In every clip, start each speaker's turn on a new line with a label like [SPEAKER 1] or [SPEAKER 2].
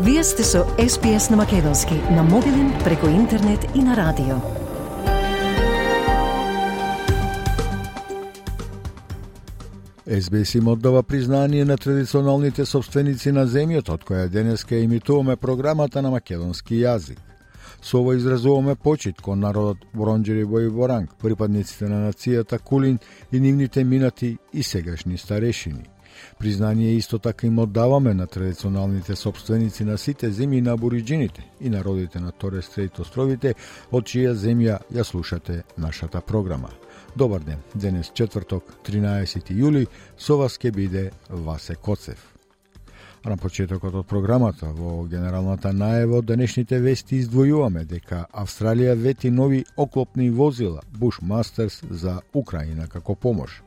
[SPEAKER 1] Вие сте со SPS на Македонски, на мобилен, преку интернет и на радио.
[SPEAKER 2] СБС им оддава признание на традиционалните собственици на земјата, од која денеска имитуваме програмата на македонски јазик. Со ова изразуваме почит кон народот Бронџери Бој Боранг, припадниците на нацијата Кулин и нивните минати и сегашни старешини. Признание исто така им оддаваме на традиционалните собственици на сите земји на абориджините и народите на Торе Стрейт островите, од чија земја ја слушате нашата програма. Добар ден, денес четврток, 13 јули, со вас ке биде Васе Коцев. А на почетокот од програмата, во генералната најава од денешните вести издвојуваме дека Австралија вети нови оклопни возила Bushmasters за Украина како помош.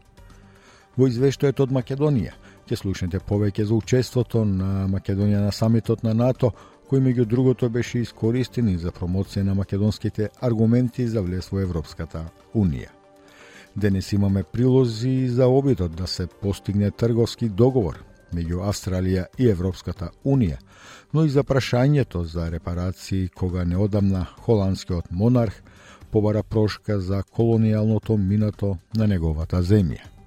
[SPEAKER 2] Во извештајот од Македонија ќе слушнете повеќе за учеството на Македонија на самитот на НАТО, кој меѓу другото беше искористен и за промоција на македонските аргументи за влез во Европската Унија. Денес имаме прилози за обидот да се постигне трговски договор меѓу Австралија и Европската Унија, но и за прашањето за репарации кога неодамна холандскиот монарх побара прошка за колонијалното минато на неговата земја.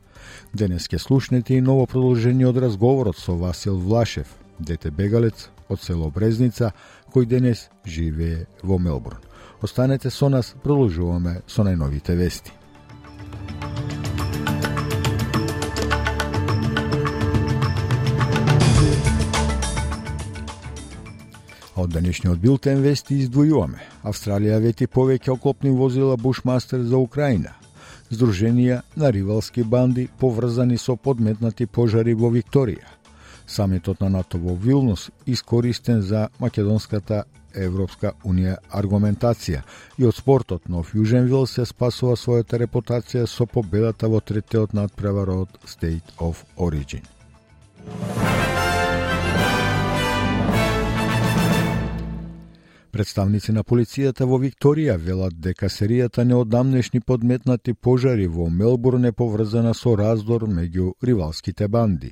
[SPEAKER 2] Денес ке слушнете и ново продолжение од разговорот со Васил Влашев, дете бегалец од село Брезница, кој денес живее во Мелбурн. Останете со нас, продолжуваме со најновите вести. Од денешниот билтен вести издвојуваме. Австралија вети повеќе оклопни возила Бушмастер за Украина здруженија на ривалски банди поврзани со подметнати пожари во Викторија. Самитот на НАТО во Вилнус искористен за македонската Европска Унија аргументација и од спортот нов Јужен Вил се спасува својата репутација со победата во третиот надпревар од State of Origin. Представници на полицијата во Викторија велат дека серијата неодамнешни подметнати пожари во Мелбурн е поврзана со раздор меѓу ривалските банди.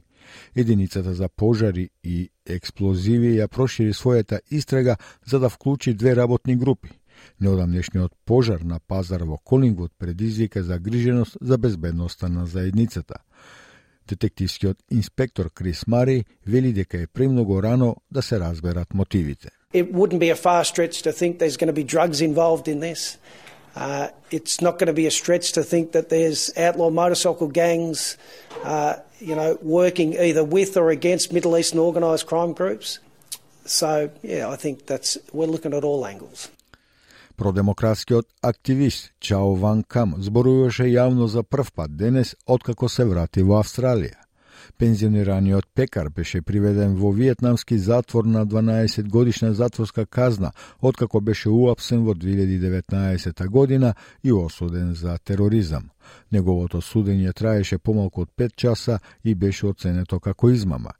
[SPEAKER 2] Единицата за пожари и експлозиви ја прошири својата истрага за да вклучи две работни групи. Неодамнешниот пожар на пазар во Колингвуд предизвика загриженост за безбедноста на заедницата. Детективскиот инспектор Крис Мари вели дека е премногу рано да се разберат мотивите.
[SPEAKER 3] It wouldn't be a far stretch to think there's going to be drugs involved in this. Uh, it's not going to be a stretch to think that there's outlaw motorcycle gangs, uh, you know, working either with or against Middle Eastern organised crime groups. So, yeah, I think that's we're looking at all angles.
[SPEAKER 2] Продемократскиот активист Чао Ван Кам зборуваше јавно за прв пат денес откако се врати во Австралија. Пензионираниот пекар беше приведен во виетнамски затвор на 12 годишна затворска казна, откако беше уапсен во 2019 година и осуден за тероризам. Неговото судење траеше помалку од 5 часа и беше оценето како измама.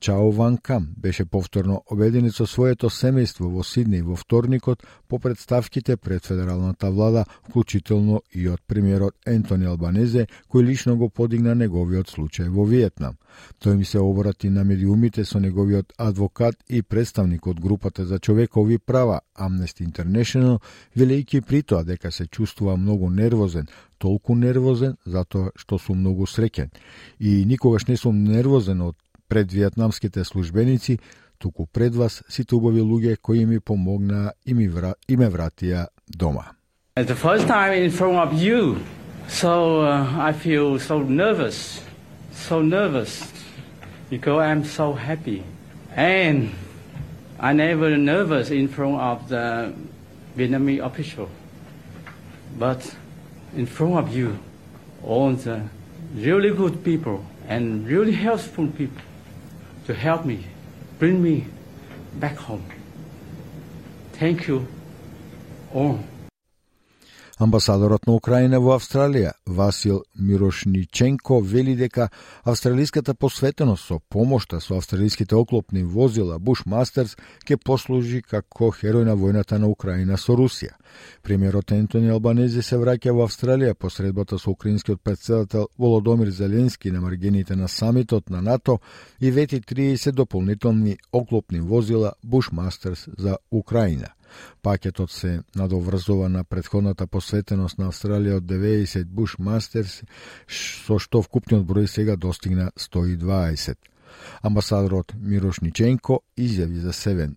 [SPEAKER 2] Чао Ван Кам беше повторно обединет со своето семејство во Сиднеј во вторникот по представките пред федералната влада, вклучително и од премиерот Ентони Албанезе, кој лично го подигна неговиот случај во Виетнам. Тој ми се обрати на медиумите со неговиот адвокат и представник од групата за човекови права Amnesty International, велејќи при тоа дека се чувствува многу нервозен, толку нервозен затоа што сум многу среќен. И никогаш не сум нервозен од пред вьетнамските службеници, туку пред вас сите убави луѓе кои ми помогнаа и, ми вра... и ме вратија дома.
[SPEAKER 4] Uh, the first time in front of you, so uh, I feel so nervous, so nervous, because I'm so happy. And I never nervous in front of the Vietnamese official. But in front of you, all the really good people and really helpful people, to help me, bring me back home. Thank you Oh,
[SPEAKER 2] Амбасадорот на Украина во Австралија, Васил Мирошниченко, вели дека австралиската посветеност со помошта со австралиските оклопни возила Bushmasters ќе послужи како херој на војната на Украина со Русија. Премиерот Ентони Албанези се враќа во Австралија по средбата со украинскиот председател Володомир Зеленски на маргините на самитот на НАТО и вети 30 дополнителни оклопни возила Bushmasters за Украина. Пакетот се надоврзува на предходната посветеност на Австралија од 90 Буш Мастерс, со што вкупниот број сега достигна 120. Амбасадорот Мирош Ниченко изјави за Севен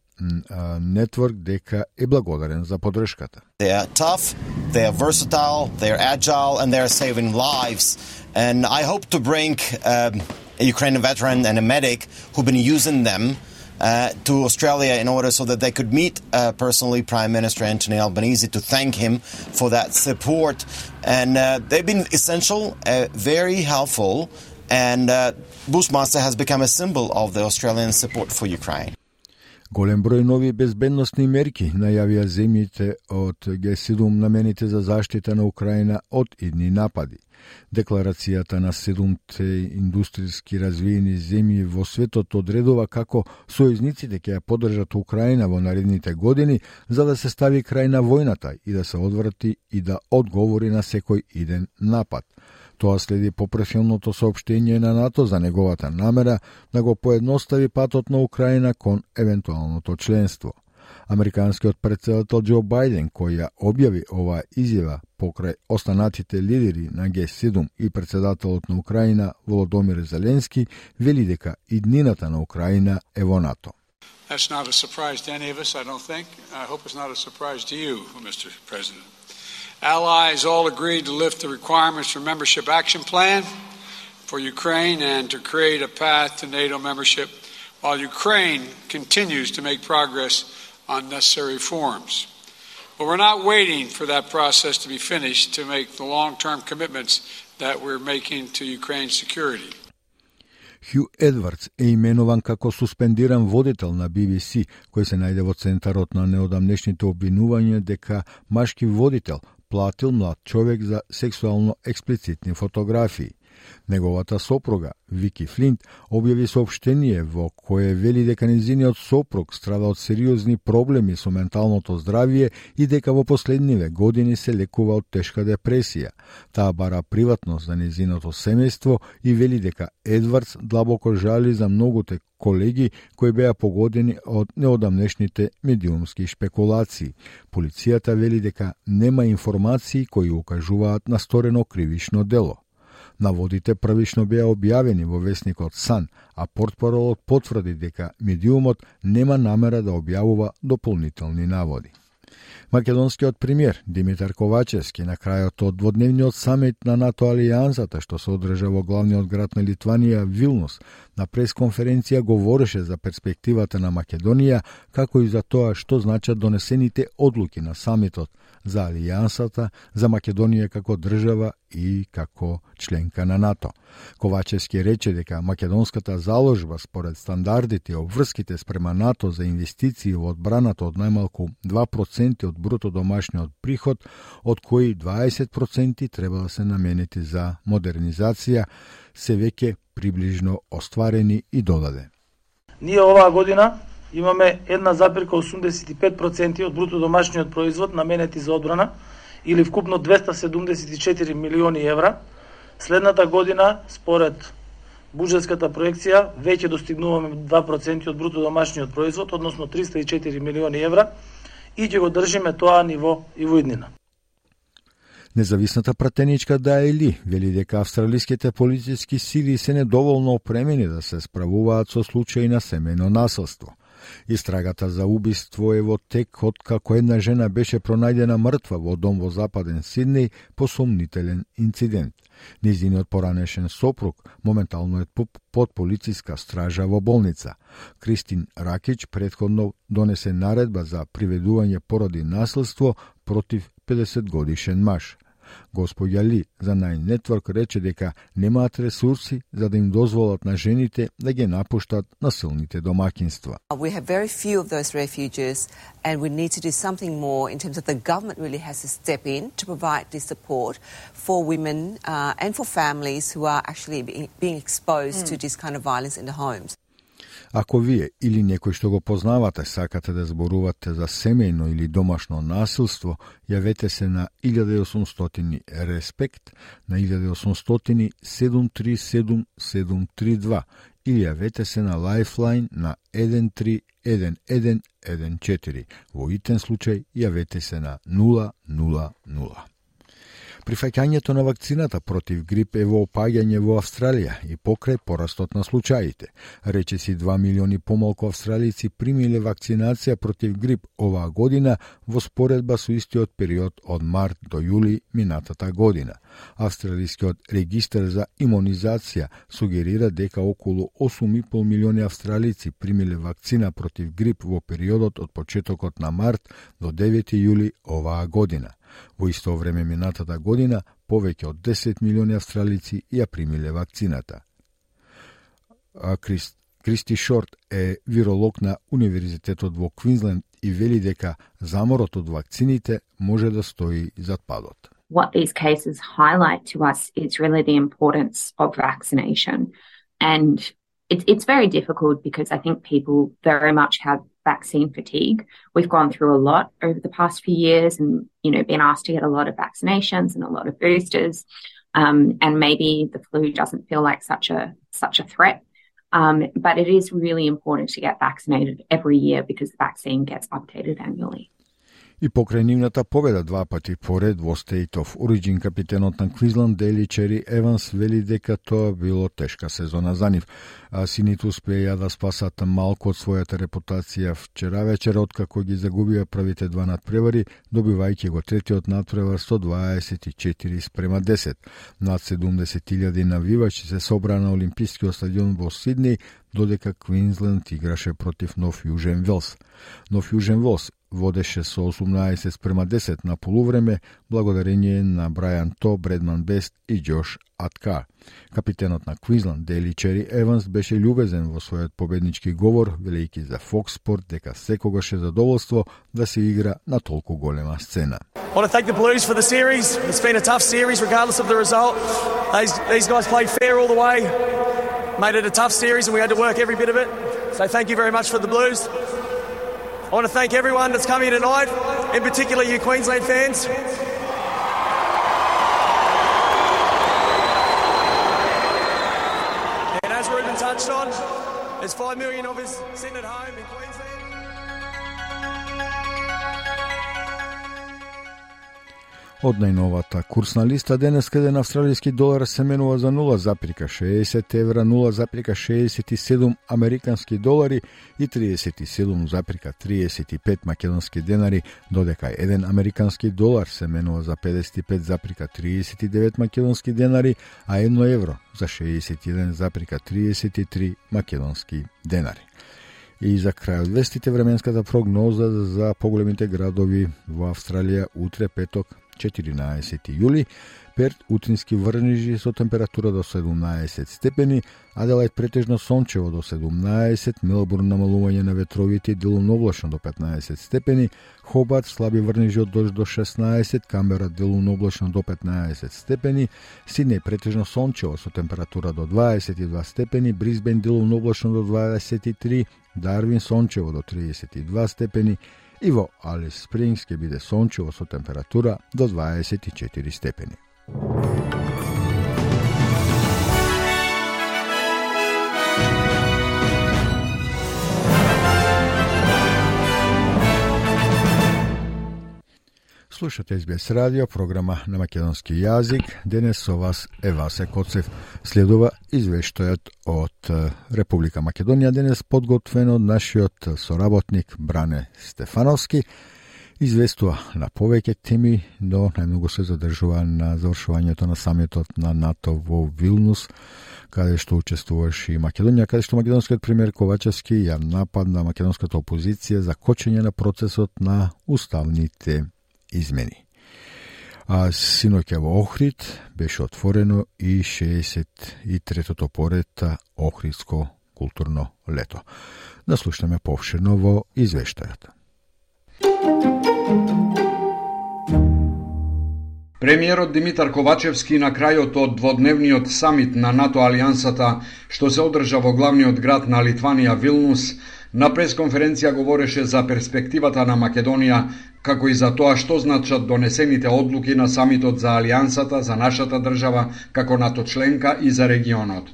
[SPEAKER 2] Network дека е благодарен за подршката.
[SPEAKER 5] They are tough, they are versatile, they are agile, and they are saving lives. And I hope to bring um, a Ukrainian veteran and a medic who've been using them uh, to Australia in order so that they could meet uh, personally Prime Minister Anthony Albanese to thank him for that support. And uh, they've been essential, uh, very helpful, and uh, Bushmaster has become a symbol of the Australian support for Ukraine.
[SPEAKER 2] Голем број нови безбедносни мерки најавија земјите од Г7 намените за заштита на Украина од идни напади. Декларацијата на седумте индустријски развиени земји во светот одредува како сојзниците ќе ја поддржат Украина во наредните години за да се стави крај на војната и да се одврати и да одговори на секој иден напад. Тоа следи попресилното соопштение на НАТО за неговата намера да го поедностави патот на Украина кон евентуалното членство. Американскиот председател Џо Бајден, кој ја објави оваа изјава покрај останатите лидери на Г7 и председателот на Украина Володомир Зеленски, вели дека иднината на Украина е во НАТО.
[SPEAKER 6] That's not a surprise to any of us, I don't think. I hope it's not a surprise to you, Mr. President. Allies all agreed to lift the requirements for membership action plan for Ukraine and to create a path to NATO membership while Ukraine continues to make progress on necessary reforms. But we're not waiting for that process to be finished to make the long term commitments that we're making to Ukraine's security.
[SPEAKER 2] Хју Едвардс е именуван како суспендиран водител на BBC, кој се најде во центарот на неодамнешните обвинувања дека машки водител платил млад човек за сексуално експлицитни фотографии. Неговата сопруга, Вики Флинт, објави сообштение во кое вели дека незиниот сопруг страда од сериозни проблеми со менталното здравје и дека во последниве години се лекува од тешка депресија. Таа бара приватност за незиното семејство и вели дека Едвардс длабоко жали за многуте колеги кои беа погодени од неодамнешните медиумски шпекулации. Полицијата вели дека нема информации кои укажуваат на сторено кривишно дело. Наводите првично беа објавени во вестникот Сан, а портпаролот потврди дека медиумот нема намера да објавува дополнителни наводи. Македонскиот премиер Димитар Ковачевски на крајот од дводневниот самит на НАТО Алијансата што се одржа во главниот град на Литванија Вилнус на пресконференција говореше за перспективата на Македонија како и за тоа што значат донесените одлуки на самитот за Алијансата, за Македонија како држава и како членка на НАТО. Ковачевски рече дека македонската заложба според стандардите и обврските спрема НАТО за инвестиции во одбраната од најмалку 2% од бруто домашниот приход, од кои 20% треба да се наменети за модернизација, се веќе приближно остварени и додаде.
[SPEAKER 7] Ние оваа година имаме 1,85% од бруто домашниот производ наменети за одбрана или вкупно 274 милиони евра. Следната година, според буџетската проекција, веќе достигнуваме 2% од бруто домашниот производ, односно 304 милиони евра и ќе го држиме тоа ниво и во иднина.
[SPEAKER 2] Независната пратеничка Даели вели дека австралиските политички сили се недоволно опремени да се справуваат со случаи на семено насилство. Истрагата за убиство е во тек од како една жена беше пронајдена мртва во дом во Западен Сиднеј по сумнителен инцидент. Низиниот поранешен сопруг моментално е под полициска стража во болница. Кристин Ракич предходно донесе наредба за приведување поради наследство против 50 годишен маж. Господја Ли за Nine Network рече дека немаат ресурси за да им дозволат на жените да ги напуштат насилните домакинства.
[SPEAKER 8] We have very few of those refuges and we need to do something more in terms of the government really has to step in to provide this support for women uh, and for families who are actually being exposed mm. to this kind of violence in the homes.
[SPEAKER 2] Ако вие или некој што го познавате сакате да зборувате за семејно или домашно насилство, јавете се на 1800 Респект на 1800 737 или јавете се на Lifeline на 131114. Во итен случај јавете се на 000. Прифаќањето на вакцината против грип е во опаѓање во Австралија и покрај порастот на случаите. Речиси 2 милиони помалку австралици примиле вакцинација против грип оваа година во споредба со истиот период од март до јули минатата година. Австралискиот регистар за имунизација сугерира дека околу 8,5 милиони австралици примиле вакцина против грип во периодот од почетокот на март до 9 јули оваа година. Во исто време минатата година, повеќе од 10 милиони австралици ја примиле вакцината. А Крист, Кристи Шорт е виролог на Универзитетот во Квинсленд и вели дека заморот од вакцините може да стои зад падот.
[SPEAKER 9] What these cases highlight to us is really the importance of vaccination. And it, it's very difficult because I think people very much have vaccine fatigue. We've gone through a lot over the past few years and, you know, been asked to get a lot of vaccinations and a lot of boosters. Um, and maybe the flu doesn't feel like such a, such a threat. Um, but it is really important to get vaccinated every year because the vaccine gets updated annually.
[SPEAKER 2] И покрај нивната победа два пати поред во State of Origin, капитенот на Квизланд Дели Чери Еванс вели дека тоа било тешка сезона за нив. А сините успеа да спасат малку од својата репутација вчера вечер, откако ги загубија првите два надпревари, добивајќи го третиот надпревар со 24 спрема 10. Над 70.000 навивачи се собра на Олимпискиот стадион во Сидни додека Квинсленд играше против Нов Јужен Велс. Нов Јужен Велс водеше со 18 спрема 10 на полувреме, благодарение на Брајан То, Бредман Бест и Џош Атка. Капитенот на Квинсленд, Дели Чери Еванс, беше љубезен во својот победнички говор, велејќи за Fox Sport дека секогаш е задоволство да се игра на толку голема сцена.
[SPEAKER 10] I want to thank the Blues for the series. It's been a tough series regardless of the result. These, these guys played fair all the way, made it a tough series and we had to work every bit of it. So thank you very much for the Blues. I want to thank everyone that's come here tonight, in particular you Queensland fans. And as Ruben touched on, there's 5 million of us sitting at home in Queensland.
[SPEAKER 2] Од најновата курсна листа денес каде на австралијски долар се менува за 0,60 евра, 0,67 американски долари и 37,35 македонски денари, додека 1 американски долар се менува за 55,39 македонски денари, а 1 евро за 61,33 македонски денари. И за крај од вестите временската прогноза за поголемите градови во Австралија утре петок 14 јули, Перт утрински врнежи со температура до 17 степени, Аделајд претежно сончево до 17, Мелбурн намалување на ветровите делумно облачно до 15 степени, Хобарт слаби врнежи од дожд до 16, Камбера делумно облачно до 15 степени, Сиднеј претежно сончево со температура до 22 степени, Брисбен делумно облачно до 23, Дарвин сончево до 32 степени, и во Алис Спрингс ќе биде сончево со температура до 24 степени. Слушате СБС радио, програма на македонски јазик. Денес со вас е Васе Коцев. Следува извештајот од Република Македонија, денес подготвен од нашиот соработник Бране Стефановски. Известува на повеќе теми, но најмногу се задржува на завршувањето на самитот на НАТО во Вилнус, каде што учествуваше и Македонија, каде што македонскиот премиер Ковачевски ја нападна македонската опозиција за кочење на процесот на уставните измени. А синоќа во Охрид беше отворено и 63-тото поред Охридско културно лето. Да слушнеме повширно во извештајот.
[SPEAKER 11] Премиерот Димитар Ковачевски на крајот од дводневниот самит на НАТО Алијансата, што се одржа во главниот град на Литванија Вилнус, на пресконференција говореше за перспективата на Македонија, како и за тоа што значат донесените одлуки на самитот за Алијансата за нашата држава како НАТО членка и за регионот.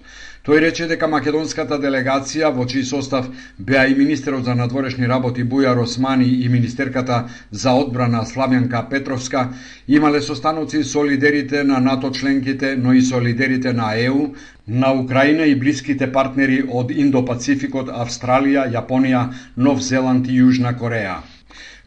[SPEAKER 11] Тој рече дека македонската делегација, во чиј состав беа и министерот за надворешни работи Бујар Османи и министерката за одбрана Славјанка Петровска, имале состаноци со лидерите на НАТО членките, но и со лидерите на ЕУ, на Украина и блиските партнери од Индо-Пацификот, Австралија, Јапонија, Нов Зеланд и Јужна Кореја.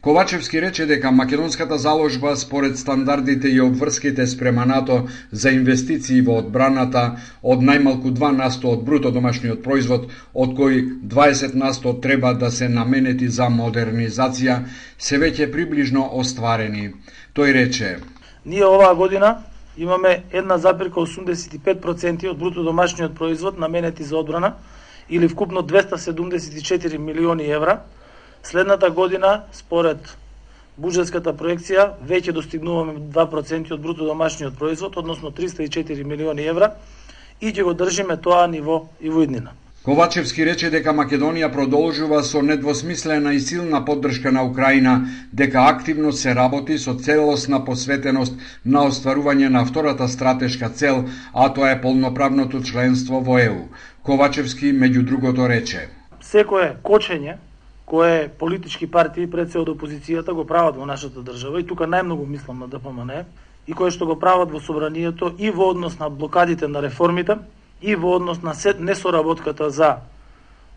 [SPEAKER 11] Ковачевски рече дека македонската заложба според стандардите и обврските спрема НАТО за инвестиции во одбраната од најмалку 2 насто од бруто домашниот производ, од кои 20 насто треба да се наменети за модернизација, се веќе приближно остварени. Тој рече:
[SPEAKER 7] Ние оваа година имаме 1,85% од бруто домашниот производ наменети за одбрана или вкупно 274 милиони евра, Следната година, според буџетската проекција, веќе достигнуваме 2% од бруто домашниот производ, односно 304 милиони евра, и ќе го држиме тоа ниво и во иднина.
[SPEAKER 11] Ковачевски рече дека Македонија продолжува со недвосмислена и силна поддршка на Украина, дека активно се работи со целосна посветеност на остварување на втората стратешка цел, а тоа е полноправното членство во ЕУ. Ковачевски меѓу другото рече:
[SPEAKER 7] Секое кочење кое политички партии пред се од опозицијата го прават во нашата држава и тука најмногу мислам на ДПМН и кое што го прават во собранието и во однос на блокадите на реформите и во однос на несоработката за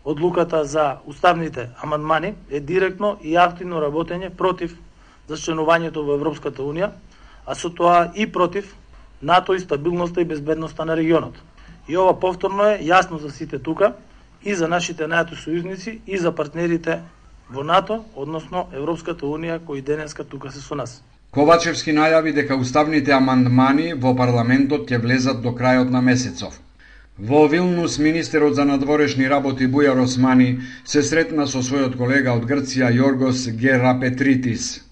[SPEAKER 7] одлуката за уставните амандмани е директно и активно работење против зачленувањето во Европската Унија, а со тоа и против НАТО и стабилноста и безбедноста на регионот. И ова повторно е јасно за сите тука, и за нашите најато сојузници и за партнерите во НАТО, односно Европската Унија, кои денеска тука се со нас.
[SPEAKER 11] Ковачевски најави дека уставните амандмани во парламентот ќе влезат до крајот на месецов. Во Вилнус, министерот за надворешни работи Бујар Османи се сретна со својот колега од Грција Јоргос Герапетритис.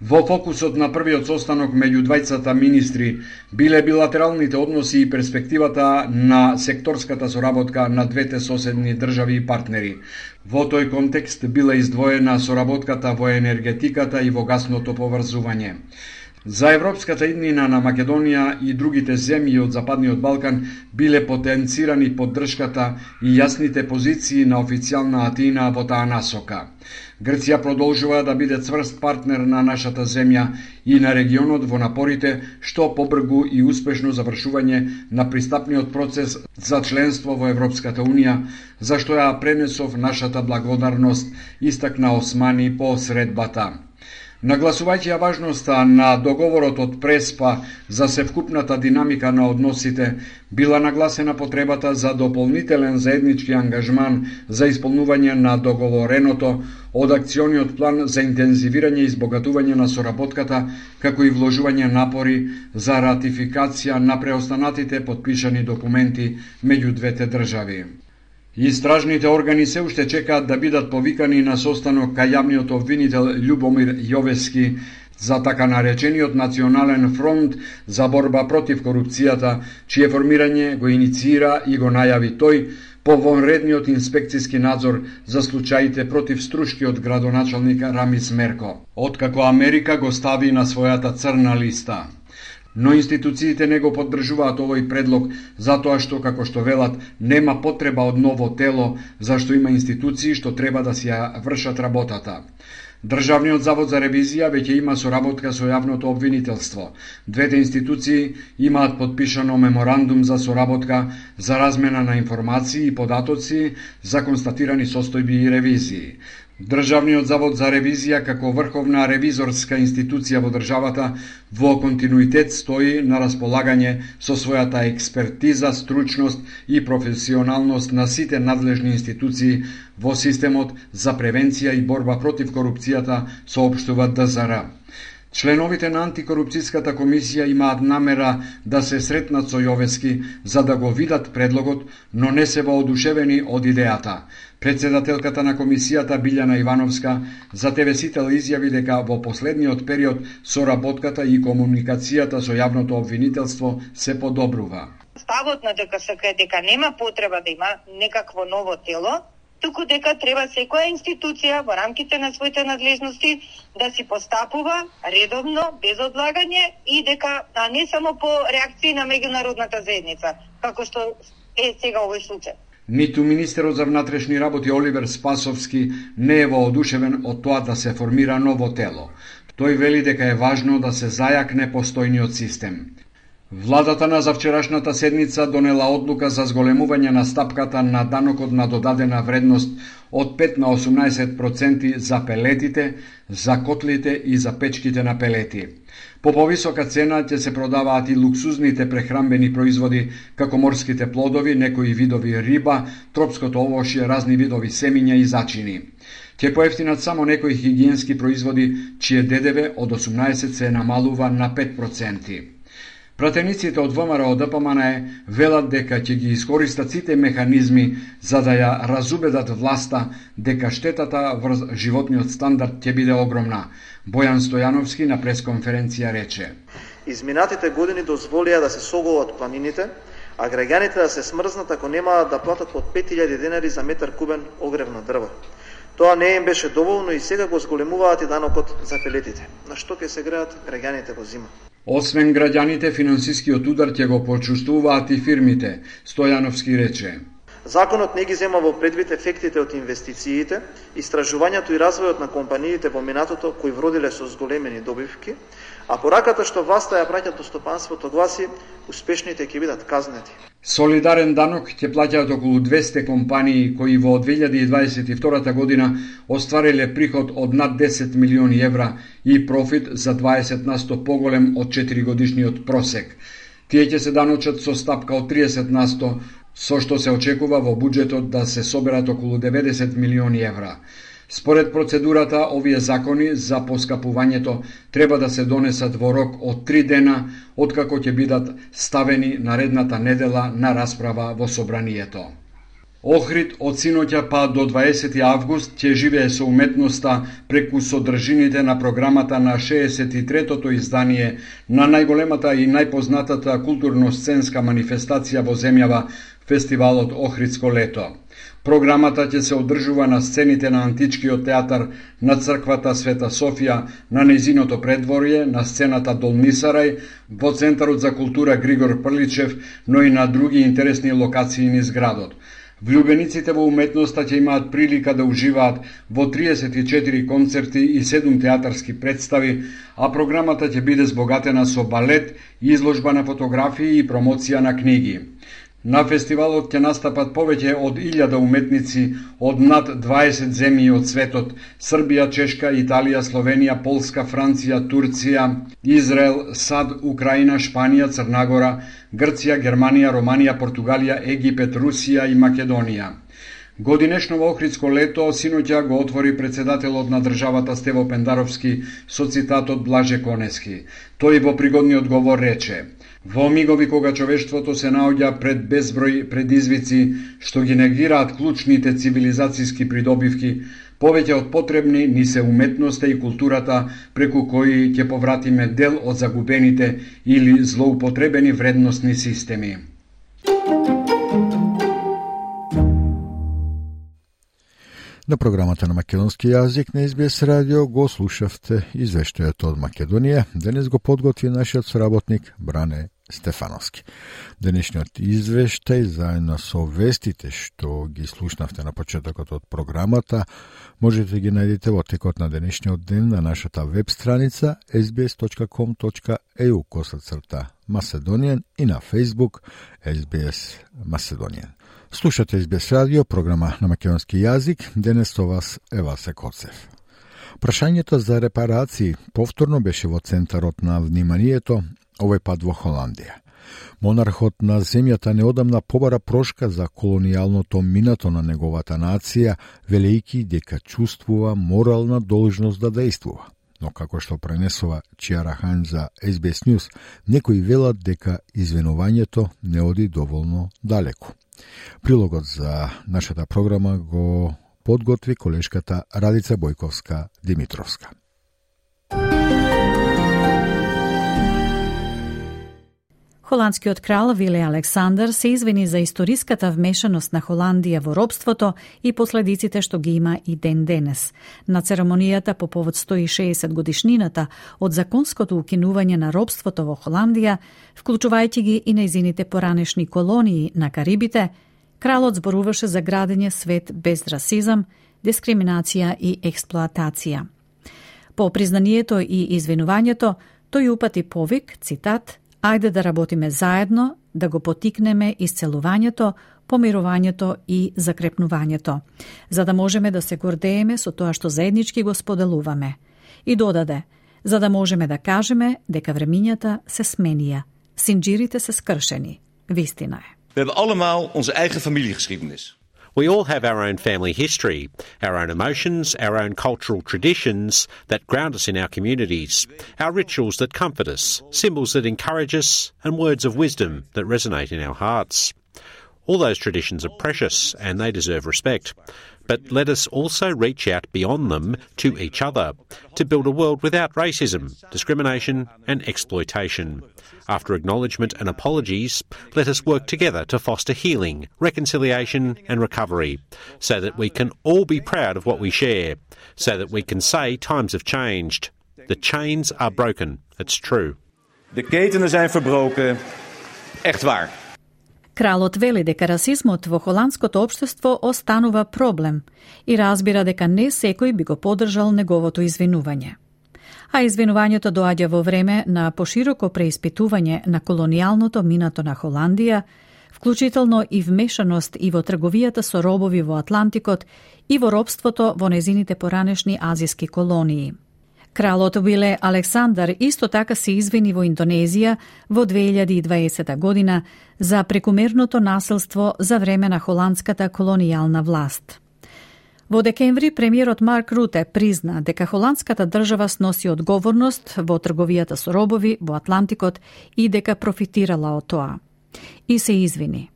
[SPEAKER 11] Во фокусот на првиот состанок меѓу двајцата министри биле билатералните односи и перспективата на секторската соработка на двете соседни држави и партнери. Во тој контекст била издвоена соработката во енергетиката и во гасното поврзување. За европската иднина на Македонија и другите земји од Западниот Балкан биле потенцирани поддршката и јасните позиции на официјална Атина во таа насока. Грција продолжува да биде цврст партнер на нашата земја и на регионот во напорите што побргу и успешно завршување на пристапниот процес за членство во Европската Унија, за што ја пренесов нашата благодарност, истакна Османи по средбата. Нагласувајќи ја важноста на договорот од Преспа за севкупната динамика на односите, била нагласена потребата за дополнителен заеднички ангажман за исполнување на договореното од акциониот план за интензивирање и избогатување на соработката, како и вложување напори за ратификација на преостанатите подпишани документи меѓу двете држави. Истражните органи се уште чекаат да бидат повикани на состанок кај јавниот обвинител Љубомир Јовески за така наречениот Национален фронт за борба против корупцијата, чие формирање го инициира и го најави тој по вонредниот инспекцијски надзор за случаите против струшкиот градоначалник Рамис Мерко, откако Америка го стави на својата црна листа но институциите не го поддржуваат овој предлог затоа што, како што велат, нема потреба од ново тело, зашто има институции што треба да си ја вршат работата. Државниот завод за ревизија веќе има соработка со јавното обвинителство. Двете институции имаат подпишано меморандум за соработка за размена на информации и податоци за констатирани состојби и ревизии. Државниот завод за ревизија како врховна ревизорска институција во државата во континуитет стои на располагање со својата експертиза, стручност и професионалност на сите надлежни институции во системот за превенција и борба против корупцијата, соопштува ДЗР. Членовите на антикорупцијската комисија имаат намера да се сретнат со Јовески за да го видат предлогот, но не се воодушевени од идејата. Председателката на комисијата Билјана Ивановска за ТВ Сител изјави дека во последниот период соработката и комуникацијата со јавното обвинителство се подобрува.
[SPEAKER 12] Ставот на ДКСК е дека нема потреба да има некакво ново тело, туку дека треба секоја институција во рамките на своите надлежности да си постапува редовно, без одлагање и дека а не само по реакции на меѓународната заедница, како што е сега овој случај.
[SPEAKER 11] Ниту министерот за внатрешни работи Оливер Спасовски не е воодушевен од тоа да се формира ново тело. Тој вели дека е важно да се зајакне постојниот систем. Владата на завчерашната седница донела одлука за зголемување на стапката на данокот на додадена вредност од 5 на 18% за пелетите, за котлите и за печките на пелети. По повисока цена ќе се продаваат и луксузните прехрамбени производи, како морските плодови, некои видови риба, тропското овошје, разни видови семиња и зачини. Ќе поевтинат само некои хигиенски производи, чие ДДВ од 18 се намалува на 5%. Пратениците од ВМРО ДПМН велат дека ќе ги искористат сите механизми за да ја разубедат власта дека штетата врз животниот стандард ќе биде огромна. Бојан Стојановски на пресконференција рече.
[SPEAKER 13] Изминатите години дозволија да се соголат планините, а граѓаните да се смрзнат ако немаат да платат од 5000 денари за метар кубен огревно дрво. Тоа не им беше доволно и сега го зголемуваат и данокот за пелетите. На што ќе се греат граѓаните во зима?
[SPEAKER 11] Освен граѓаните, финансискиот удар ќе го почувствуваат и фирмите, Стојановски рече.
[SPEAKER 13] Законот не ги зема во предвид ефектите од инвестициите, истражувањето и развојот на компаниите во минатото кои вродиле со зголемени добивки, а пораката што власта ја праќа до стопанството гласи успешните ќе бидат казнети.
[SPEAKER 11] Солидарен данок ќе плаќаат околу 200 компании кои во 2022 година оствариле приход од над 10 милиони евра и профит за 20 на 100 поголем од 4 годишниот просек. Тие ќе се даночат со стапка од 30 на 100, со што се очекува во буџетот да се соберат околу 90 милиони евра. Според процедурата, овие закони за поскапувањето треба да се донесат во рок од три дена, откако ќе бидат ставени наредната недела на расправа во собранието. Охрид од синоќа па до 20 август ќе живее со уметноста преку содржините на програмата на 63-тото издание на најголемата и најпознатата културно-сценска манифестација во земјава, фестивалот Охридско лето. Програмата ќе се одржува на сцените на Античкиот театар на црквата Света Софија, на незиното предворје, на сцената Долнисарај, во Центарот за култура Григор Прличев, но и на други интересни локации низ градот. Влюбениците во уметноста ќе имаат прилика да уживаат во 34 концерти и 7 театарски представи, а програмата ќе биде збогатена со балет, изложба на фотографии и промоција на книги. На фестивалот ќе настапат повеќе од 1000 уметници од над 20 земји од светот Србија, Чешка, Италија, Словенија, Полска, Франција, Турција, Израел, САД, Украина, Шпанија, Црнагора, Грција, Германија, Романија, Португалија, Египет, Русија и Македонија. Годинешново Охридско лето синоќа го отвори председателот на државата Стево Пендаровски со цитатот Блаже Конески. Тој во пригодниот говор рече – Во мигови кога човештвото се наоѓа пред безброј предизвици што ги негираат клучните цивилизацијски придобивки, повеќе од потребни ни се уметноста и културата преку кои ќе повратиме дел од загубените или злоупотребени вредностни системи.
[SPEAKER 2] На програмата на македонски јазик на СБС радио го слушавте извештајот од Македонија. Денес го подготви нашиот соработник Бране Стефановски. Денешниот извештај заедно со вестите што ги слушнавте на почетокот од програмата можете ги најдете во текот на денешниот ден на нашата веб страница sbs.com.eu косацрта Macedonian и на Facebook SBS Macedonian. Слушате СБС радио, програма на македонски јазик. Денес со вас е Васе Коцев. Прашањето за репарации повторно беше во центарот на вниманието, овој пат во Холандија. Монархот на земјата неодамна побара прошка за колонијалното минато на неговата нација, велејки дека чувствува морална должност да действува. но како што пренесува Чиара Хан за SBS News, некои велат дека извинувањето не оди доволно далеку. Прилогот за нашата програма го подготви колешката Радица Бојковска Димитровска.
[SPEAKER 14] Холандскиот крал Виле Александар се извини за историската вмешаност на Холандија во робството и последиците што ги има и ден денес. На церемонијата по повод 160 годишнината од законското укинување на робството во Холандија, вклучувајќи ги и неизините поранешни колонии на Карибите, кралот зборуваше за градење свет без расизам, дискриминација и експлоатација. По признанието и извинувањето, тој упати повик, цитат, Ајде да работиме заедно, да го потикнеме исцелувањето, помирувањето и закрепнувањето, за да можеме да се гордееме со тоа што заеднички го споделуваме. И додаде, за да можеме да кажеме дека времињата се сменија, синџирите се скршени. Вистина е.
[SPEAKER 15] We hebben allemaal onze eigen familiegeschiedenis. We all have our own family history, our own emotions, our own cultural traditions that ground us in our communities, our rituals that comfort us, symbols that encourage us, and words of wisdom that resonate in our hearts. All those traditions are precious and they deserve respect. But let us also reach out beyond them to each other to build a world without racism, discrimination, and exploitation. After acknowledgement and apologies, let us work together to foster healing, reconciliation, and recovery so that we can all be proud of what we share, so that we can say times have changed. The chains are broken. It's true.
[SPEAKER 16] De ketenen zijn verbroken. Echt waar.
[SPEAKER 14] Кралот вели дека расизмот во холандското општество останува проблем и разбира дека не секој би го поддржал неговото извинување. А извинувањето доаѓа во време на пошироко преиспитување на колонијалното минато на Холандија, вклучително и вмешаност и во трговијата со робови во Атлантикот и во робството во незините поранешни азиски колонии. Кралот биле Александар исто така се извини во Индонезија во 2020 година за прекумерното населство за време на холандската колонијална власт. Во декември премиерот Марк Руте призна дека холандската држава сноси одговорност во трговијата со робови во Атлантикот и дека профитирала од тоа. И се извини.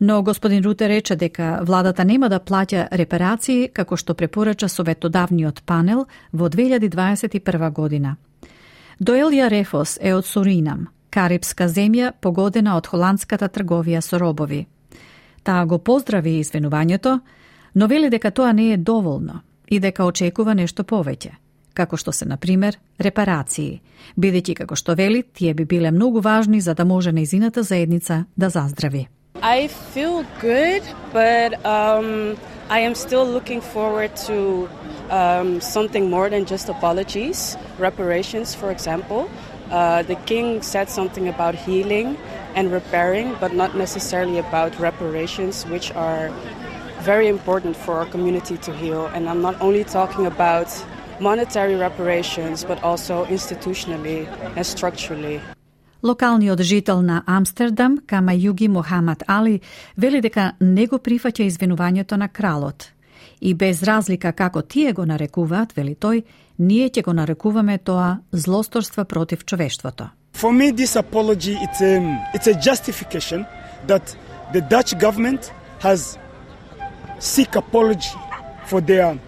[SPEAKER 14] Но господин Руте рече дека владата нема да плаќа репарации како што препорача советодавниот панел во 2021 година. Доелја Рефос е од Суринам, карибска земја погодена од холандската трговија со робови. Таа го поздрави извинувањето, но вели дека тоа не е доволно и дека очекува нешто повеќе како што се, на пример, репарации, бидејќи, како што вели, тие би биле многу важни за да може неизината заедница да заздрави.
[SPEAKER 17] I feel good, but um, I am still looking forward to um, something more than just apologies, reparations, for example. Uh, the king said something about healing and repairing, but not necessarily about reparations, which are very important for our community to heal. And I'm not only talking about monetary reparations, but also institutionally and structurally.
[SPEAKER 14] Локалниот жител на Амстердам, Кама Југи Мохамад Али, вели дека не го прифаќа извинувањето на кралот. И без разлика како тие го нарекуваат, вели тој, ние ќе го нарекуваме тоа злосторство против човештвото.
[SPEAKER 18] For me this apology it's a, it's a justification that the Dutch government has seek apology for their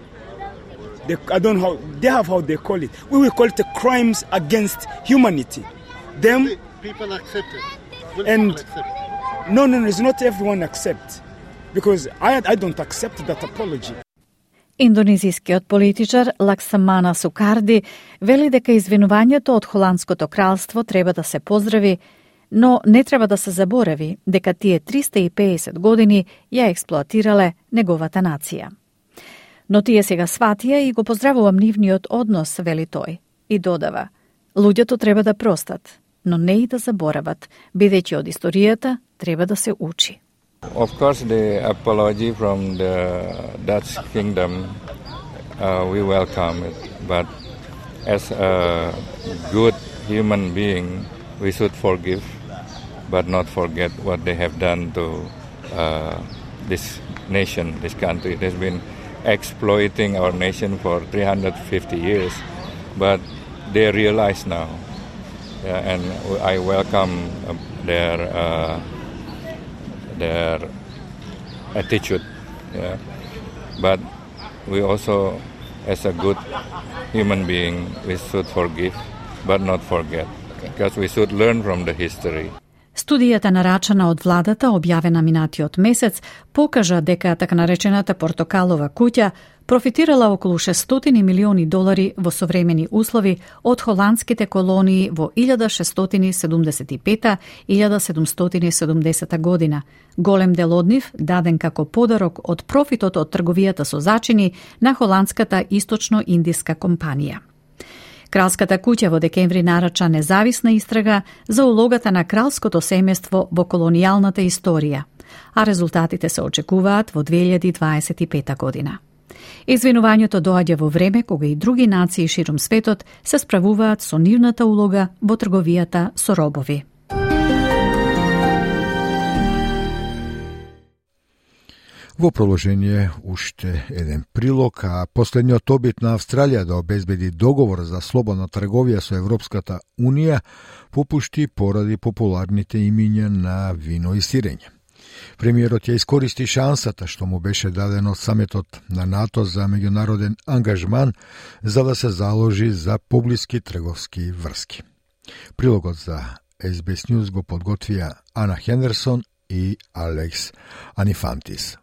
[SPEAKER 18] they, I don't know how they have how they call it. We will call it the crimes against humanity. Them
[SPEAKER 19] people accept it.
[SPEAKER 18] And
[SPEAKER 19] accept
[SPEAKER 18] no, no, no, it's not everyone accept because I I don't accept that apology.
[SPEAKER 14] Индонезискиот политичар Лаксамана Сукарди вели дека извинувањето од Холандското кралство треба да се поздрави, но не треба да се заборави дека тие 350 години ја експлоатирале неговата нација. Но тие сега сватија и го поздравувам нивниот однос, вели тој, и додава – Луѓето треба да простат, но не и да заборават, бидејќи од историјата треба да се учи.
[SPEAKER 20] Of course, the apology from the Dutch kingdom, uh, we welcome it. But as a good human being, we should forgive, but not forget what they have done to uh, this nation, this country. It has been exploiting our nation for 350 years. but they realize now, yeah, and I welcome uh, their uh, their attitude. Yeah. But we also, as a good human being, we should forgive, but not forget, because we should learn from the history.
[SPEAKER 14] Студијата нарачана од владата, објавена минатиот месец, покажа дека така наречената портокалова куќа профитирала околу 600 милиони долари во современи услови од холандските колонии во 1675-1770 година. Голем дел од нив даден како подарок од профитот од трговијата со зачини на холандската источно-индиска компанија. Кралската куќа во декември нарача независна истрага за улогата на кралското семејство во колонијалната историја, а резултатите се очекуваат во 2025 година. Извинувањето доаѓа во време кога и други нации широм светот се справуваат со нивната улога во трговијата со робови.
[SPEAKER 2] Во продолжение уште еден прилог, а последниот обид на Австралија да обезбеди договор за слободна трговија со Европската Унија попушти поради популарните имиња на вино и сирење. Премиерот ја искористи шансата што му беше даден од саметот на НАТО за меѓународен ангажман за да се заложи за поблиски трговски врски. Прилогот за SBS News го подготвија Ана Хендерсон и Алекс Анифантис.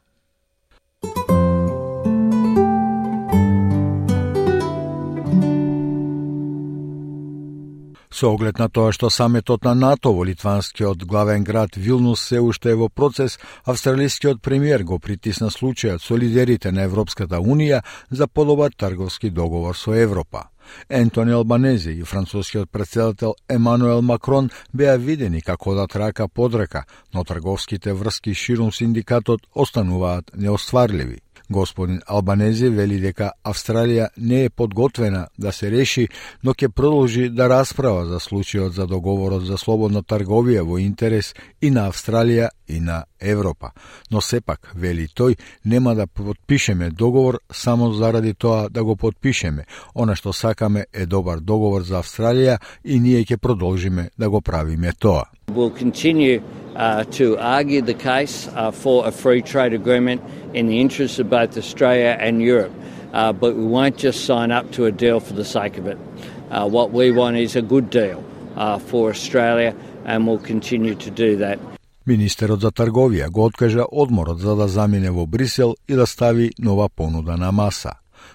[SPEAKER 2] Со оглед на тоа што саметот на НАТО во литванскиот главен град Вилнус се уште е во процес, австралискиот премиер го притисна случајот со лидерите на Европската Унија за подобар трговски договор со Европа. Ентони Албанези и францускиот председател Емануел Макрон беа видени како да трака под рака, но трговските врски ширум синдикатот остануваат неостварливи. Господин Албанези вели дека Австралија не е подготвена да се реши, но ќе продолжи да расправа за случајот за договорот за слободна трговија во интерес и на Австралија и на Европа. Но сепак, вели тој, нема да подпишеме договор само заради тоа да го подпишеме. Она што сакаме е добар договор за Австралија и ние ќе продолжиме да го правиме тоа.
[SPEAKER 21] We'll continue uh, to argue the case uh, for a free trade agreement in the interests of both Australia and Europe. Uh, but we won't just sign up to a deal for the sake of it. Uh, what we want is a good deal uh, for Australia, and we'll continue to do that.
[SPEAKER 2] Министерот за трговија го откажа одморот за да замине во Брисел и да стави нова понуда на маса.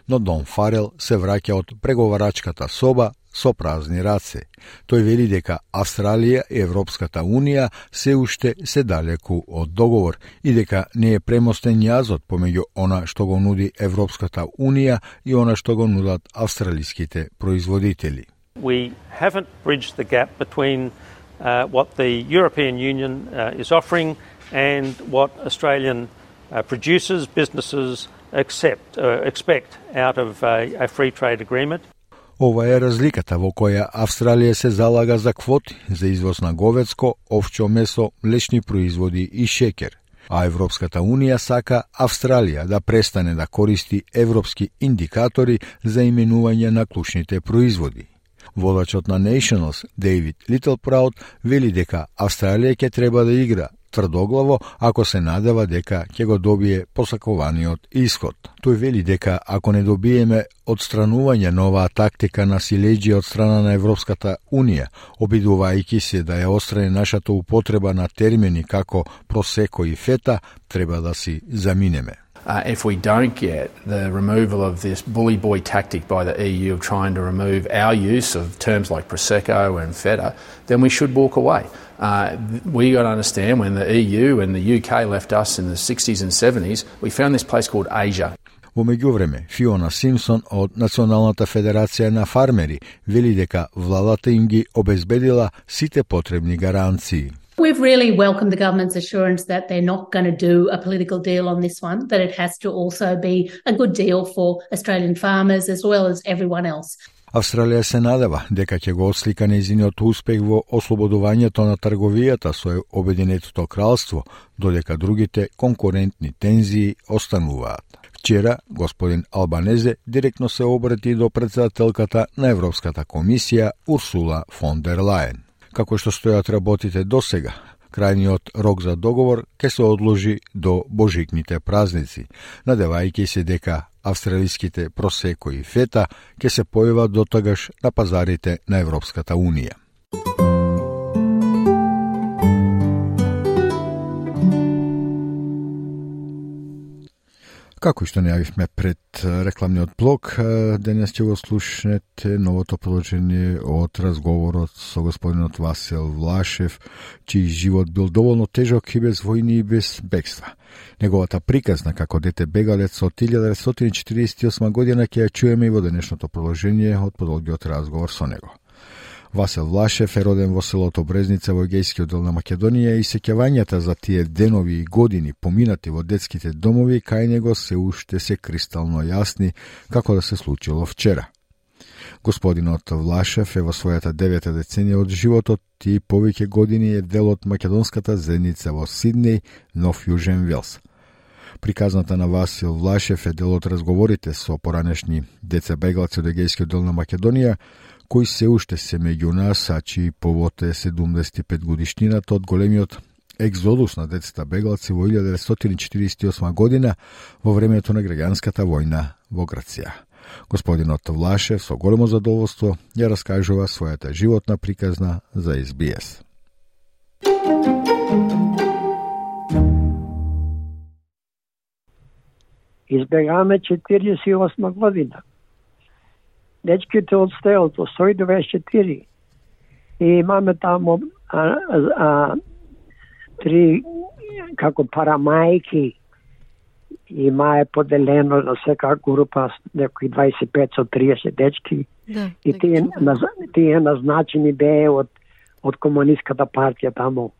[SPEAKER 2] Но Дон Фарел се враќа од преговарачката соба со празни раце. Тој вели дека Австралија и Европската Унија се уште се далеку од договор и дека не е премостен јазот помеѓу она што го нуди Европската Унија и она што го нудат австралиските производители.
[SPEAKER 22] We haven't bridged the gap between uh, what the European Union uh, is offering and what Australian uh, producers, businesses accept, uh, expect out of a, a free trade agreement.
[SPEAKER 2] Ова е разликата во која Австралија се залага за квоти за извоз на говецко, овчо месо, млечни производи и шекер. А Европската Унија сака Австралија да престане да користи европски индикатори за именување на клучните производи. Водачот на Nationals, Дейвид Литлпраут, вели дека Австралија ќе треба да игра тврдоглаво ако се надева дека ќе го добие посакуваниот исход. Тој вели дека ако не добиеме одстранување на оваа тактика на силеџи од страна на Европската Унија, обидувајќи се да ја острани нашата употреба на термини како просеко и фета, треба да си заминеме.
[SPEAKER 23] Uh, if we don't get the removal of this bully boy tactic by the EU of trying to remove our use of terms like Prosecco and Feta, then we should walk away. Uh, we got to understand when the EU and the UK left us in the 60s and 70s, we found this place called Asia.
[SPEAKER 2] Во меѓувреме, Фиона Симсон од Националната федерација на фармери вели дека владата им ги обезбедила сите потребни гаранции.
[SPEAKER 24] We've really welcomed the government's assurance that they're not going to do a political deal on this one, that it has to also be a good deal for Australian farmers as well as everyone else.
[SPEAKER 2] Австралија се надева дека ќе го отслика нејзиниот успех во ослободувањето на трговијата со Обединетото кралство, додека другите конкурентни тензии остануваат. Вчера, господин Албанезе директно се обрати до председателката на Европската комисија Урсула фон дер Лајен. Како што стојат работите до сега, крајниот рок за договор ќе се одложи до божикните празници, надевајќи се дека австралиските просеко и фета ќе се појават дотогаш на пазарите на Европската Унија. Како што најавивме пред рекламниот блок, денес ќе го слушнете новото продолжение од разговорот со господинот Васил Влашев, чиј живот бил доволно тежок и без војни и без бегства. Неговата приказна како дете бегалец од 1948 година ќе ја чуеме и во денешното продолжение од подолгиот разговор со него. Васил Влашев е роден во селото Брезница во Егејскиот дел на Македонија и сеќавањата за тие денови и години поминати во детските домови кај него се уште се кристално јасни како да се случило вчера. Господинот Влашев е во својата девета деценија од животот и повеќе години е дел од македонската зедница во Сиднеј, Нов Јужен Велс. Приказната на Васил Влашев е дел од разговорите со поранешни деца бегалци од Егејскиот дел на Македонија, Кој се уште се меѓу нас, а чии повод е 75 годишнината од големиот екзодус на децата бегалци во 1948 година во времето на граѓанската војна во Грција. Господинот Влашев со големо задоволство ја раскажува својата животна приказна за СБС.
[SPEAKER 25] Избегаме 48 година дечките од стелото, 124. И имаме таму а, а, три како парамајки има е поделено на сека група некои 25 со 30 дечки. Да, и тие, наз, тие назначени беа од од комунистската партија таму.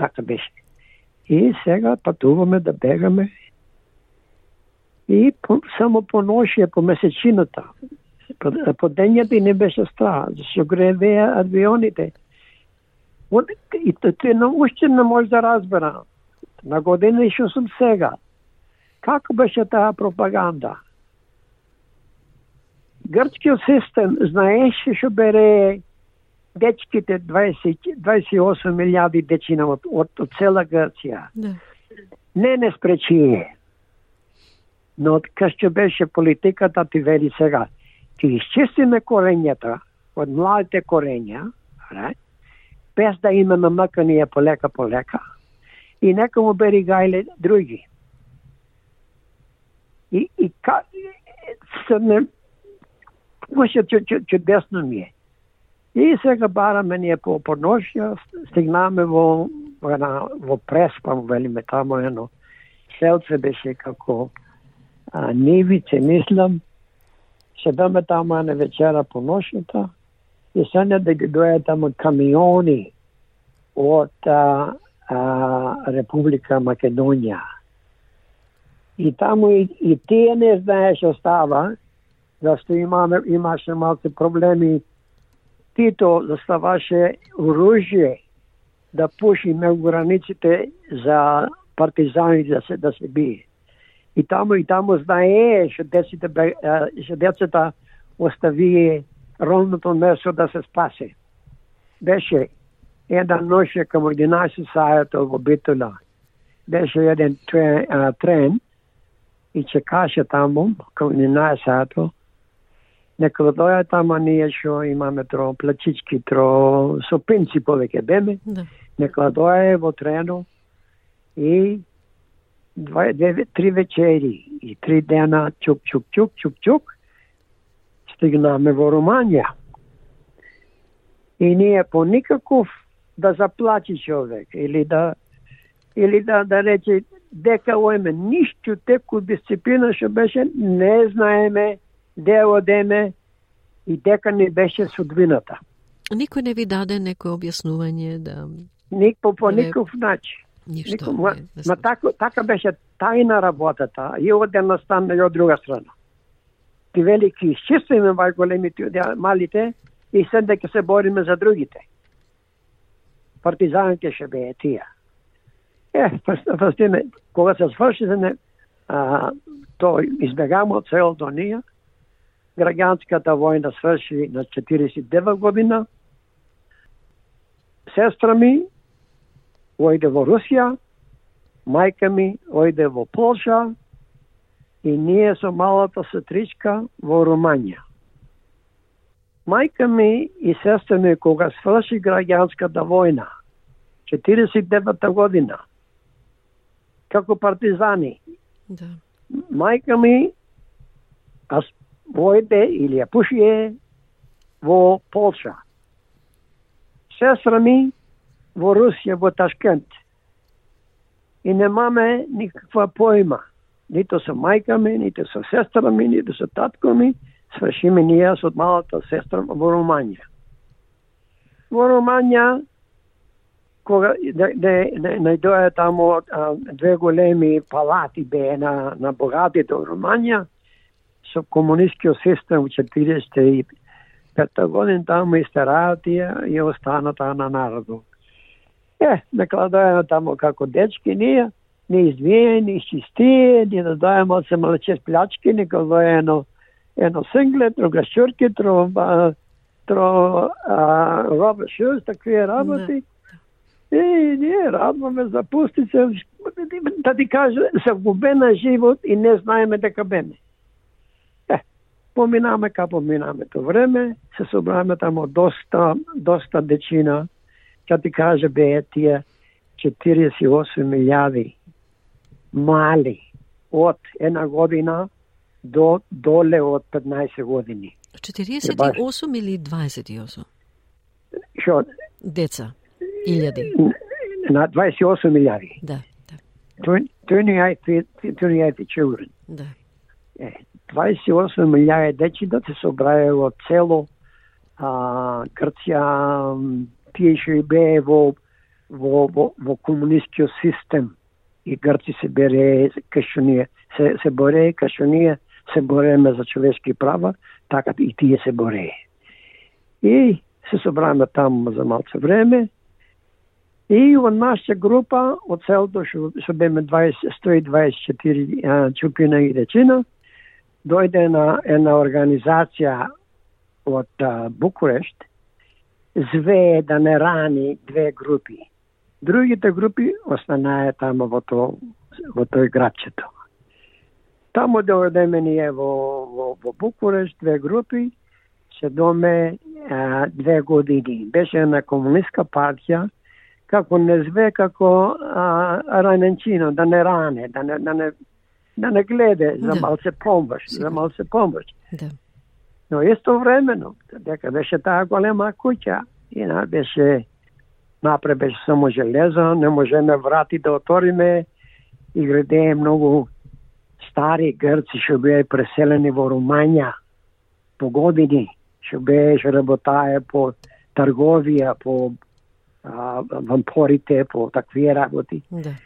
[SPEAKER 25] Така беше. И сега патуваме да бегаме и по, само по ношија, по месечината. По, по дењата не беше страх, зашто гревеа авионите. И на уште не може да разбера. На година што сум сега. Како беше таа пропаганда? Грчкиот систем знаеше што бере дечките 20, 28 милиарди дечина од, од, од цела Грција. Да. Не не спречие. Но кај што беше политиката ти вели сега, ти изчистиме корењата од младите корења, right? без да има намаканија полека полека, и нека му бери гајле други. И, и ка, не, може чудесно ми е. И сега бараме ние по подношја, стигнаме во, во, во Преспа, велиме тамо едно селце беше како а, Нивице, мислам, седаме тама на вечера по ношната и сања да ги дојат тама камиони од а, а, Република Македонија. И таму и, и тие не знаеш што става, зашто имаме, имаше малце проблеми. Тито заставаше оружје да пуши меѓу границите за партизани да се да се бие. И таму и таму знае што деците што децата остави ровното место да се спасе. Беше една ноќе към 11 сајата во Битула. Беше еден трен, а, трен и чекаше таму към 11 сајата. Нека доја таму ние што имаме тро плачички, тро со пенци повеќе беме. Да. Нека доја во трену и два, две, три вечери и три дена чук, чук, чук, чук, чук, стигнаме во Романија. И ние по никаков да заплачи човек или да или да да рече дека оеме ништо теку дисциплина што беше не знаеме де одеме и дека не беше судбината.
[SPEAKER 26] Никој не ви даде некој објаснување да
[SPEAKER 25] Нико по никаков начин.
[SPEAKER 26] Ништо.
[SPEAKER 25] Нико, ма, така, така беше тајна работата и од една страна и од друга страна. ти велики изчистваме баш големите, малите и се дека се бориме за другите. Партизаните ще бе тия. Е, фастиме, кога се свърши за не, а, то избегамо од целото ние, граѓанската војна сврши на 49 година. Сестра ми ојде во Русија, мајка ми ојде во Полша и ние со малата сестричка во Руманија. Мајка ми и сестра ми кога сврши граѓанската војна, 49 година, како партизани,
[SPEAKER 26] Да.
[SPEAKER 25] мајка ми аз војде или ја пушие во Полша. Сестра ми во Русија, во Ташкент. И немаме никаква поима. Нито со мајка ми, нито со сестра ми, нито со татко ми. Свршиме ние со малата сестра во Руманија. Во Руманија, кога да, да, да, најдоја тамо а, две големи палати бе на, на богатите во Руманија, со комунистскиот систем во 45 година таму истераат ја и остана таа на народот. Е, накладаја тамо како дечки ние, не извије, не изчистие, не да дојаме од се малече плячки, нека доје едно, едно синглет, друга шурки, тро, а, тро роба шуз, такви работи. И ние радваме за пустице, да ти кажа, се губена живот и не знаеме дека беме. Е, поминаме ка поминаме то време, се собраме тамо доста, доста дечина, ќе ти кажа бе тие 48 милијади мали од една година до доле од 15 години.
[SPEAKER 26] 48 или 28?
[SPEAKER 25] Што?
[SPEAKER 26] Деца. Илјади.
[SPEAKER 25] На 28 милијади.
[SPEAKER 26] Да.
[SPEAKER 25] 28, 28 children.
[SPEAKER 26] Да.
[SPEAKER 25] Е, 28 милијади дечи да се собраја од цело а, Грција, тие што бе во, во, во, во комунистскиот систем и Грци се бере кај што ние се, се боре, кај што ние се бореме за човешки права, така и тие се боре. И се собраме таму за малце време, И во наша група, од целото што, што беме 20, 124 а, чупина и дечина, дојде на една организација од Букурешт, зве да не рани две групи. Другите групи останаа тамо во, то, во тој градчето. Тамо дојдеме ние во, во, во Букурешт, две групи, се доме а, две години. Беше една комунистка партија, како не зве како а, раненчино, да не ране, да не, да не, да не гледе за
[SPEAKER 26] Да.
[SPEAKER 25] малце помош, за малце помош.
[SPEAKER 26] Да.
[SPEAKER 25] Но исто времено, дека беше таа голема куќа, и на беше напред беше само железо, не можеме врати да отвориме и градее многу стари грци што беа преселени во Румања по години, што беа што работае по трговија, по а, вампорите, по такви работи.
[SPEAKER 26] Да.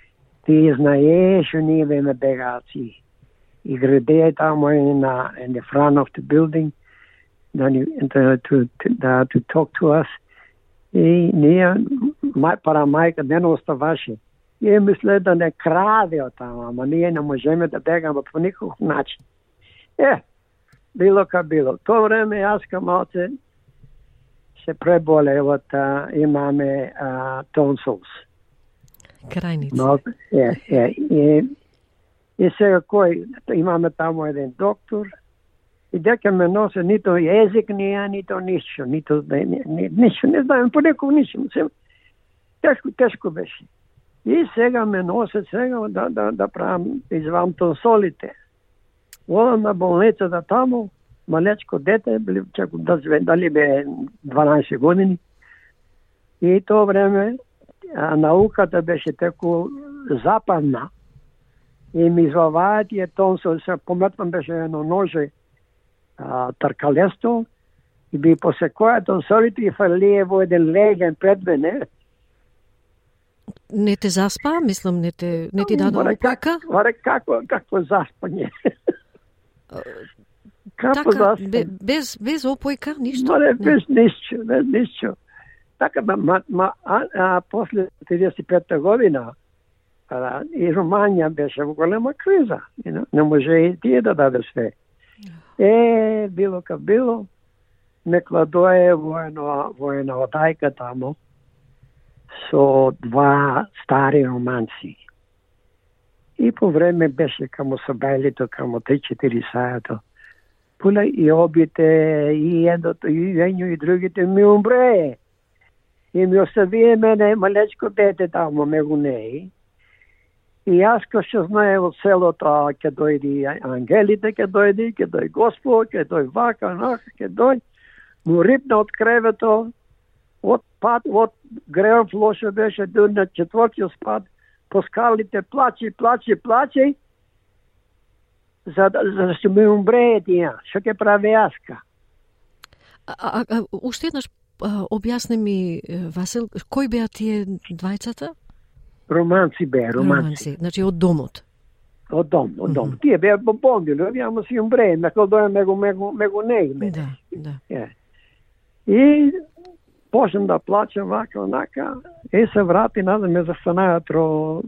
[SPEAKER 25] Ти знаеш што ние беме бегаци. И градее тамо in, uh, in да ни да, to, to, да, to talk to us. И ние, мај, пара мајка не не оставаше. И мисле да не краде од тама, ама ние не можеме да бегаме по никаков начин. Е, било ка било. То време јас ка малце се преболе од а, имаме а, tonsils.
[SPEAKER 26] Крајници.
[SPEAKER 25] Но, е, е, и, и сега кој, имаме таму еден доктор, и дека ме носе нито јазик ја, нито ништо, нито да ни, ни, ништо, не знаем по некој ништо. Се, тешко, тешко беше. И сега ме носе сега да, да, да правам, да извам тонсолите. Одам на болницата таму, малечко дете, били, чако да зве, дали бе 12 години. И тоа време а, науката беше теку западна. И ми изваваат и тонсо, се пометвам беше едно ноже, таркалесто, и би посекоја тонсолите и фалие во еден леген пред мене.
[SPEAKER 26] Не те заспа, мислам, не те не ти
[SPEAKER 25] как,
[SPEAKER 26] опака?
[SPEAKER 25] варе, како, какво заспање. Како
[SPEAKER 26] Така, бе, без, без опојка, ништо?
[SPEAKER 25] Ма не, без ништо, без ништо. Така, ма, ма, ма а, а, после 35 година, а, и Руманија беше во голема криза. Know? Не може и тие да даде све. Е, било ка било, ме кладое во едно, во една одајка тамо со два стари романци. И по време беше камо собајлито, камо 3-4 сајато. Пула и обите, и едното, и едно, и другите ми умре. И ми оставие мене малечко дете тамо, ме го неи. И јас кој што знае од селото, ќе дојди ангелите, да ќе дојди, ќе дојди Господ, ќе дојди вака, нака, ќе дојди. Му рипна од кревето, од пат, од греов лошо беше, до на четвртиот спад, по скалите, плачи, плачи, плачи, за да, за да се ми умрее тие, што ќе праве јаска.
[SPEAKER 26] А, а, а, уште еднаш објасни ми, Васил, кои беа тие двајцата?
[SPEAKER 25] Романци бе, романци.
[SPEAKER 26] Романци, значи од домот.
[SPEAKER 25] Од дом, од дом. Mm -hmm. Тие беа бомбили, овие ама си умре, на кој доја мего мего мего не име.
[SPEAKER 26] Да, да.
[SPEAKER 25] Е. И почнам да плачам вака онака, и се врати назад ме застанаа тро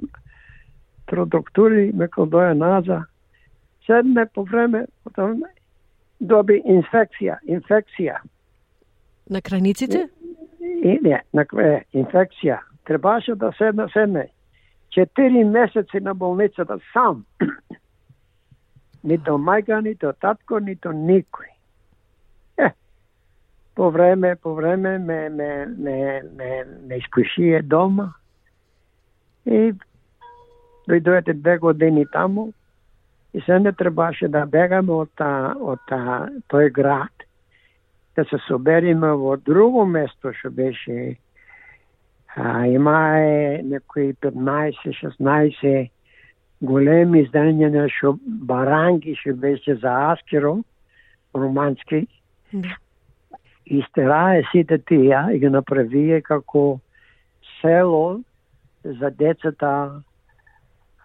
[SPEAKER 25] тро доктори, ме кој доја назад. Седне по време, потом доби инфекција, инфекција.
[SPEAKER 26] На крајниците?
[SPEAKER 25] И, не, на е, инфекција. Требаше да седне, седне. Четири месеци на болницата сам. нито мајка, нито татко, нито никој. Е, по време, по време ме, ме, ме, ме, ме искушие дома и дојдојате две години таму и се не требаше да бегаме од, та, од та, тој град, да се собериме во друго место што беше а, имае некои 15-16 големи издања на шо баранги што беше за Аскеро, романски.
[SPEAKER 26] Да.
[SPEAKER 25] И стерае сите тие и ги направие како село за децата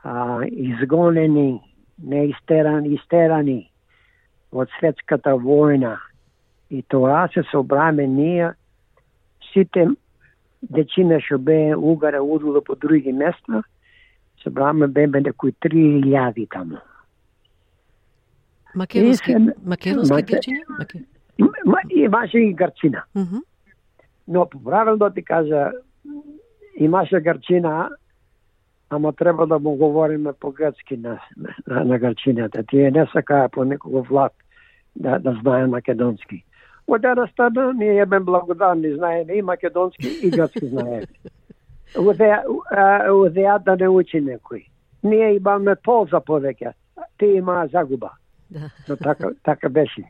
[SPEAKER 25] а, изгонени, не истерани, истерани од светската војна. И тоа се собраме ние сите дечина што бе угара удула по други места, собраме бебе некои 3000 таму.
[SPEAKER 26] Македонски,
[SPEAKER 25] се-
[SPEAKER 26] македонски
[SPEAKER 25] Маке-?
[SPEAKER 26] Маке...
[SPEAKER 25] Имаше и гарчина.
[SPEAKER 26] Мгм.
[SPEAKER 25] Но правилно ти кажа, имаше гарчина, ама треба да му говориме по грцки на, на, на гарчината. Тие не сакаа по некого влад да, да знае македонски. Од една страна, ние бе благодарни, знаеме и македонски и грцки знаеме. Удеа, а, удеа да не учи некој. Ние имаме полза повеќе, тие имаа загуба.
[SPEAKER 26] Да.
[SPEAKER 25] Но така, така беше.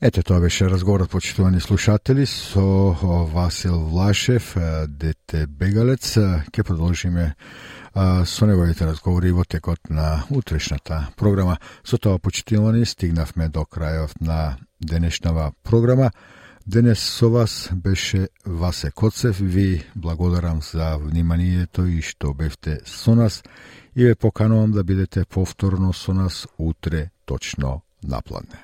[SPEAKER 2] Ете, тоа беше разговорот, почитувани слушатели, со Васил Влашев, дете бегалец. Ке продолжиме со неговите разговори во текот на утрешната програма. Со тоа, почитувани, стигнавме до крајот на денешнава програма. Денес со вас беше Васе Коцев. Ви благодарам за вниманието и што бевте со нас и ве поканувам да бидете повторно со нас утре точно на напладне.